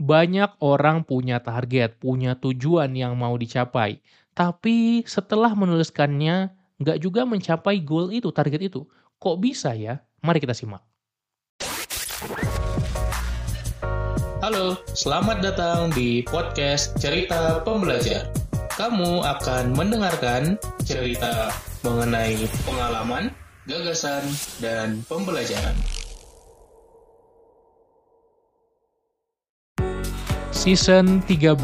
Banyak orang punya target, punya tujuan yang mau dicapai. Tapi setelah menuliskannya, nggak juga mencapai goal itu, target itu. Kok bisa ya? Mari kita simak. Halo, selamat datang di podcast Cerita Pembelajar. Kamu akan mendengarkan cerita mengenai pengalaman, gagasan, dan pembelajaran. Season 13,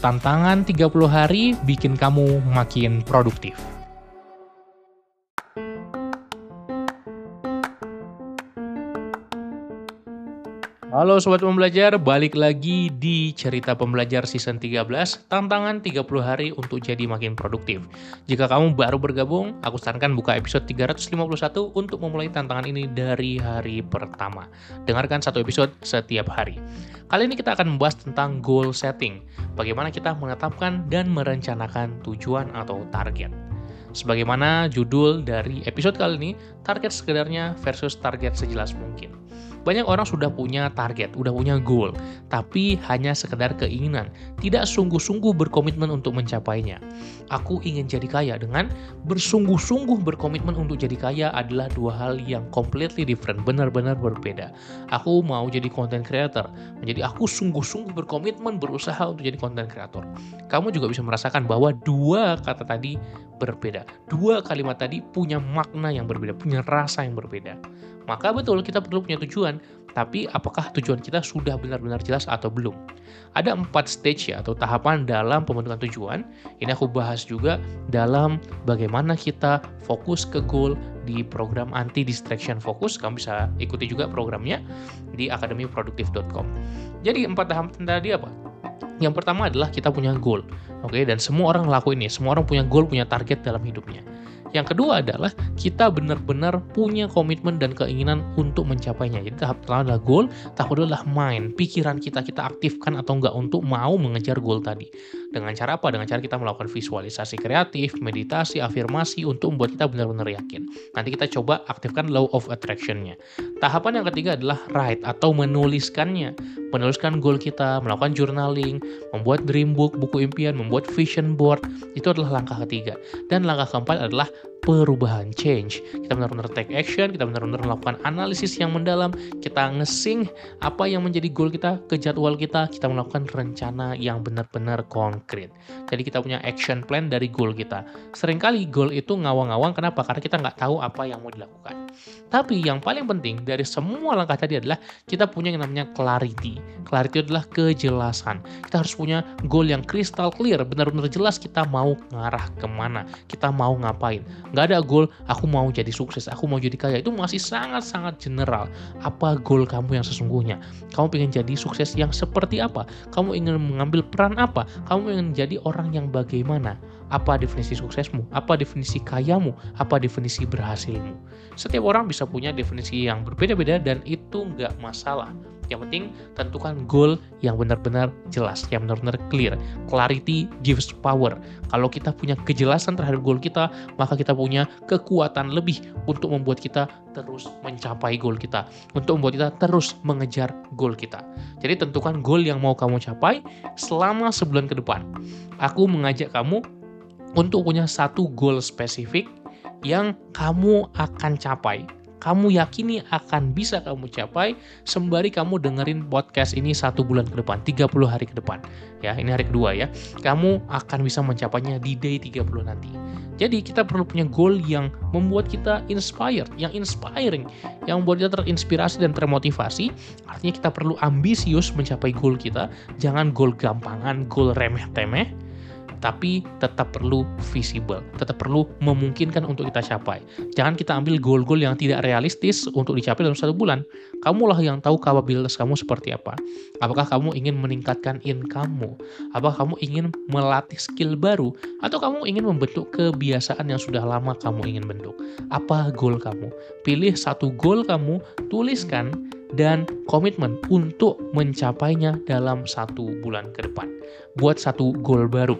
tantangan 30 hari bikin kamu makin produktif. Halo Sobat Pembelajar, balik lagi di Cerita Pembelajar Season 13, tantangan 30 hari untuk jadi makin produktif. Jika kamu baru bergabung, aku sarankan buka episode 351 untuk memulai tantangan ini dari hari pertama. Dengarkan satu episode setiap hari. Kali ini kita akan membahas tentang goal setting, bagaimana kita menetapkan dan merencanakan tujuan atau target. Sebagaimana judul dari episode kali ini, target sekedarnya versus target sejelas mungkin. Banyak orang sudah punya target, udah punya goal, tapi hanya sekedar keinginan, tidak sungguh-sungguh berkomitmen untuk mencapainya. Aku ingin jadi kaya dengan bersungguh-sungguh berkomitmen untuk jadi kaya adalah dua hal yang completely different, benar-benar berbeda. Aku mau jadi content creator, menjadi aku sungguh-sungguh berkomitmen berusaha untuk jadi content creator. Kamu juga bisa merasakan bahwa dua kata tadi berbeda. Dua kalimat tadi punya makna yang berbeda, punya rasa yang berbeda. Maka betul kita perlu punya tujuan, tapi apakah tujuan kita sudah benar-benar jelas atau belum? Ada empat stage ya atau tahapan dalam pembentukan tujuan. Ini aku bahas juga dalam bagaimana kita fokus ke goal di program anti distraction focus. Kamu bisa ikuti juga programnya di akademiproduktif.com. Jadi empat tahapan tadi apa? Yang pertama adalah kita punya goal, oke? Okay? Dan semua orang ngelakuin ini, semua orang punya goal, punya target dalam hidupnya. Yang kedua adalah kita benar-benar punya komitmen dan keinginan untuk mencapainya. Jadi tahap pertama adalah goal, tahap kedua adalah mind, pikiran kita kita aktifkan atau enggak untuk mau mengejar goal tadi. Dengan cara apa? Dengan cara kita melakukan visualisasi kreatif, meditasi, afirmasi untuk membuat kita benar-benar yakin. Nanti kita coba aktifkan law of attraction-nya. Tahapan yang ketiga adalah write atau menuliskannya. Menuliskan goal kita, melakukan journaling, membuat dream book, buku impian, membuat vision board. Itu adalah langkah ketiga. Dan langkah keempat adalah perubahan change. Kita benar-benar take action kita benar-benar melakukan analisis yang mendalam kita ngesing apa yang menjadi goal kita ke jadwal kita kita melakukan rencana yang benar-benar konkret. Jadi kita punya action plan dari goal kita. Seringkali goal itu ngawang-ngawang kenapa? Karena kita nggak tahu apa yang mau dilakukan tapi yang paling penting dari semua langkah tadi adalah kita punya yang namanya clarity. Clarity adalah kejelasan. Kita harus punya goal yang crystal clear benar-benar jelas kita mau ngarah ke mana kita mau ngapain. Nggak ada goal aku mau jadi sukses aku mau jadi kaya. Itu masih sangat-sangat general. Apa goal kamu yang sesungguhnya? Kamu ingin jadi sukses yang seperti apa? Kamu ingin mengambil peran apa? Kamu ingin jadi orang yang bagaimana? Apa definisi suksesmu, apa definisi kayamu, apa definisi berhasilmu. Setiap orang bisa punya definisi yang berbeda-beda dan itu nggak masalah. Yang penting tentukan goal yang benar-benar jelas, yang benar-benar clear. Clarity gives power. Kalau kita punya kejelasan terhadap goal kita, maka kita punya kekuatan lebih untuk membuat kita terus mencapai goal kita, untuk membuat kita terus mengejar goal kita. Jadi tentukan goal yang mau kamu capai selama sebulan ke depan. Aku mengajak kamu untuk punya satu goal spesifik yang kamu akan capai kamu yakini akan bisa kamu capai sembari kamu dengerin podcast ini satu bulan ke depan, 30 hari ke depan. Ya, ini hari kedua ya. Kamu akan bisa mencapainya di day 30 nanti. Jadi kita perlu punya goal yang membuat kita inspired, yang inspiring, yang membuat kita terinspirasi dan termotivasi. Artinya kita perlu ambisius mencapai goal kita, jangan goal gampangan, goal remeh-temeh tapi tetap perlu visible, tetap perlu memungkinkan untuk kita capai. Jangan kita ambil goal-goal yang tidak realistis untuk dicapai dalam satu bulan. Kamulah yang tahu kapabilitas kamu seperti apa. Apakah kamu ingin meningkatkan income-mu? Apakah kamu ingin melatih skill baru? Atau kamu ingin membentuk kebiasaan yang sudah lama kamu ingin bentuk? Apa goal kamu? Pilih satu goal kamu, tuliskan, dan komitmen untuk mencapainya dalam satu bulan ke depan. Buat satu goal baru,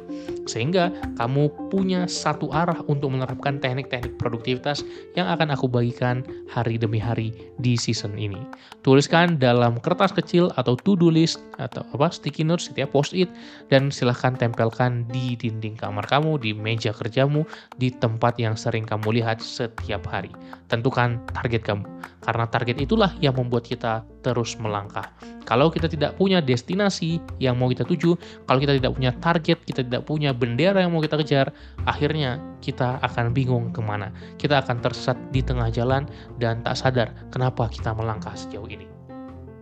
sehingga kamu punya satu arah untuk menerapkan teknik-teknik produktivitas yang akan aku bagikan hari demi hari di season ini. Tuliskan dalam kertas kecil atau to-do list atau apa sticky notes, ya post-it, dan silahkan tempelkan di dinding kamar kamu, di meja kerjamu, di tempat yang sering kamu lihat setiap hari. Tentukan target kamu, karena target itulah yang membuat kita terus melangkah. Kalau kita tidak punya destinasi yang mau kita tuju, kalau kita tidak punya target, kita tidak punya bendera yang mau kita kejar, akhirnya kita akan bingung ke mana. Kita akan tersesat di tengah jalan dan tak sadar kenapa kita melangkah sejauh ini.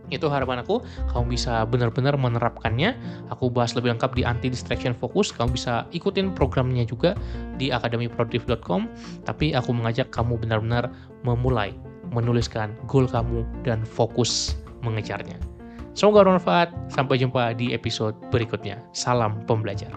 Itu harapan aku, kamu bisa benar-benar menerapkannya. Aku bahas lebih lengkap di Anti Distraction Focus. Kamu bisa ikutin programnya juga di akademiproduktif.com. Tapi aku mengajak kamu benar-benar memulai menuliskan goal kamu dan fokus mengejarnya. Semoga bermanfaat. Sampai jumpa di episode berikutnya. Salam pembelajar.